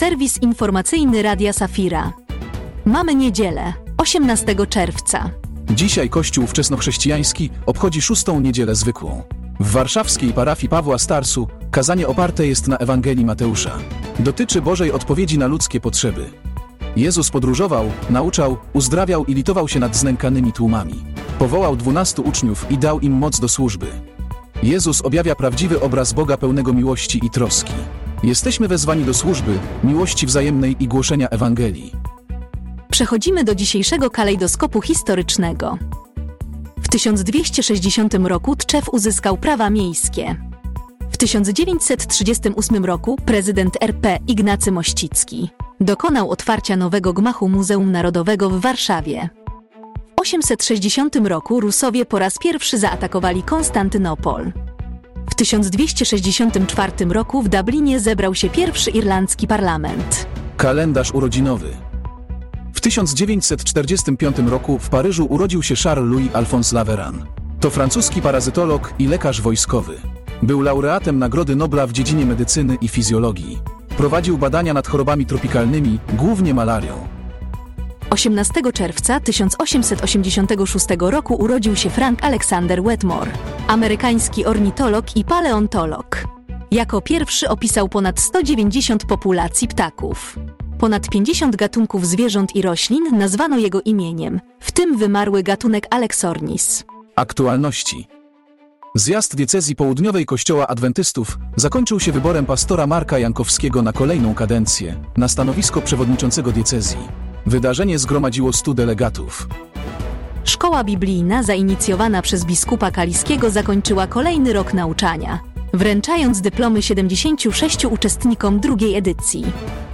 serwis informacyjny Radia Safira. Mamy niedzielę, 18 czerwca. Dzisiaj Kościół wczesnochrześcijański obchodzi szóstą niedzielę zwykłą. W warszawskiej parafii Pawła Starsu kazanie oparte jest na Ewangelii Mateusza. Dotyczy Bożej odpowiedzi na ludzkie potrzeby. Jezus podróżował, nauczał, uzdrawiał i litował się nad znękanymi tłumami. Powołał dwunastu uczniów i dał im moc do służby. Jezus objawia prawdziwy obraz Boga pełnego miłości i troski. Jesteśmy wezwani do służby, miłości wzajemnej i głoszenia Ewangelii. Przechodzimy do dzisiejszego kalejdoskopu historycznego. W 1260 roku Tczew uzyskał prawa miejskie. W 1938 roku prezydent RP Ignacy Mościcki dokonał otwarcia nowego gmachu Muzeum Narodowego w Warszawie. W 860 roku Rusowie po raz pierwszy zaatakowali Konstantynopol. W 1264 roku w Dublinie zebrał się pierwszy irlandzki parlament. Kalendarz urodzinowy. W 1945 roku w Paryżu urodził się Charles-Louis Alphonse Laveran. To francuski parazytolog i lekarz wojskowy. Był laureatem Nagrody Nobla w dziedzinie medycyny i fizjologii. Prowadził badania nad chorobami tropikalnymi, głównie malarią. 18 czerwca 1886 roku urodził się Frank Alexander Wetmore, amerykański ornitolog i paleontolog. Jako pierwszy opisał ponad 190 populacji ptaków. Ponad 50 gatunków zwierząt i roślin nazwano jego imieniem, w tym wymarły gatunek Alexornis. Aktualności. Zjazd diecezji południowej Kościoła Adwentystów zakończył się wyborem pastora Marka Jankowskiego na kolejną kadencję na stanowisko przewodniczącego diecezji. Wydarzenie zgromadziło 100 delegatów. Szkoła biblijna zainicjowana przez biskupa Kaliskiego zakończyła kolejny rok nauczania, wręczając dyplomy 76 uczestnikom drugiej edycji.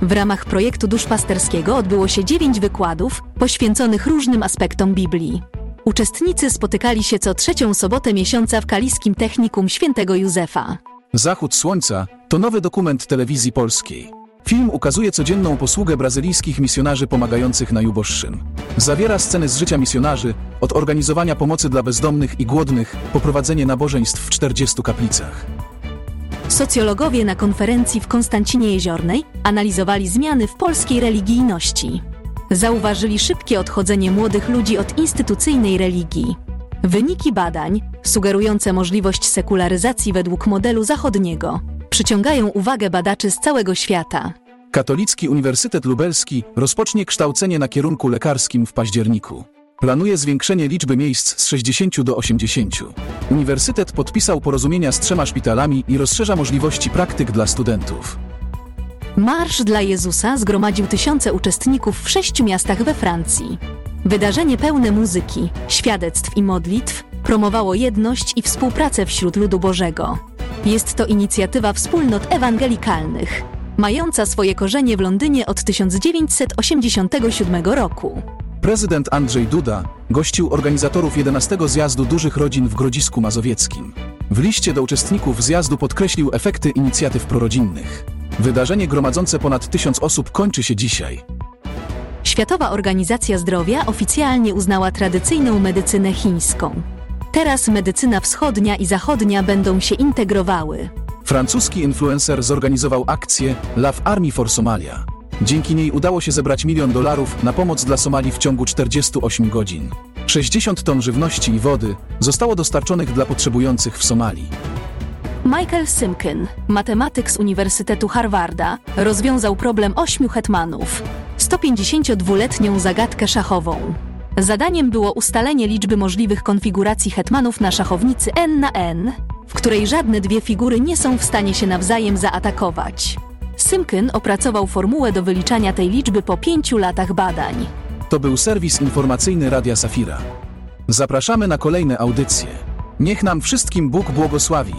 W ramach projektu duszpasterskiego odbyło się 9 wykładów poświęconych różnym aspektom Biblii. Uczestnicy spotykali się co trzecią sobotę miesiąca w Kaliskim Technikum Świętego Józefa. Zachód Słońca to nowy dokument telewizji polskiej. Film ukazuje codzienną posługę brazylijskich misjonarzy pomagających na Juboszczyn. Zawiera sceny z życia misjonarzy, od organizowania pomocy dla bezdomnych i głodnych, po prowadzenie nabożeństw w 40 kaplicach. Socjologowie na konferencji w Konstancinie Jeziornej analizowali zmiany w polskiej religijności. Zauważyli szybkie odchodzenie młodych ludzi od instytucyjnej religii. Wyniki badań, sugerujące możliwość sekularyzacji według modelu zachodniego, przyciągają uwagę badaczy z całego świata. Katolicki Uniwersytet Lubelski rozpocznie kształcenie na kierunku lekarskim w październiku. Planuje zwiększenie liczby miejsc z 60 do 80. Uniwersytet podpisał porozumienia z trzema szpitalami i rozszerza możliwości praktyk dla studentów. Marsz dla Jezusa zgromadził tysiące uczestników w sześciu miastach we Francji. Wydarzenie pełne muzyki, świadectw i modlitw promowało jedność i współpracę wśród ludu Bożego. Jest to inicjatywa wspólnot ewangelikalnych, mająca swoje korzenie w Londynie od 1987 roku. Prezydent Andrzej Duda gościł organizatorów 11 zjazdu dużych rodzin w Grodzisku Mazowieckim. W liście do uczestników zjazdu podkreślił efekty inicjatyw prorodzinnych. Wydarzenie gromadzące ponad tysiąc osób kończy się dzisiaj. Światowa Organizacja Zdrowia oficjalnie uznała tradycyjną medycynę chińską. Teraz medycyna wschodnia i zachodnia będą się integrowały. Francuski influencer zorganizował akcję Love Army for Somalia. Dzięki niej udało się zebrać milion dolarów na pomoc dla Somalii w ciągu 48 godzin. 60 ton żywności i wody zostało dostarczonych dla potrzebujących w Somalii. Michael Simkin, matematyk z Uniwersytetu Harvarda, rozwiązał problem ośmiu hetmanów 152-letnią zagadkę szachową. Zadaniem było ustalenie liczby możliwych konfiguracji hetmanów na szachownicy n na n, w której żadne dwie figury nie są w stanie się nawzajem zaatakować. Simkin opracował formułę do wyliczania tej liczby po pięciu latach badań. To był serwis informacyjny Radia Safira. Zapraszamy na kolejne audycje. Niech nam wszystkim Bóg błogosławi.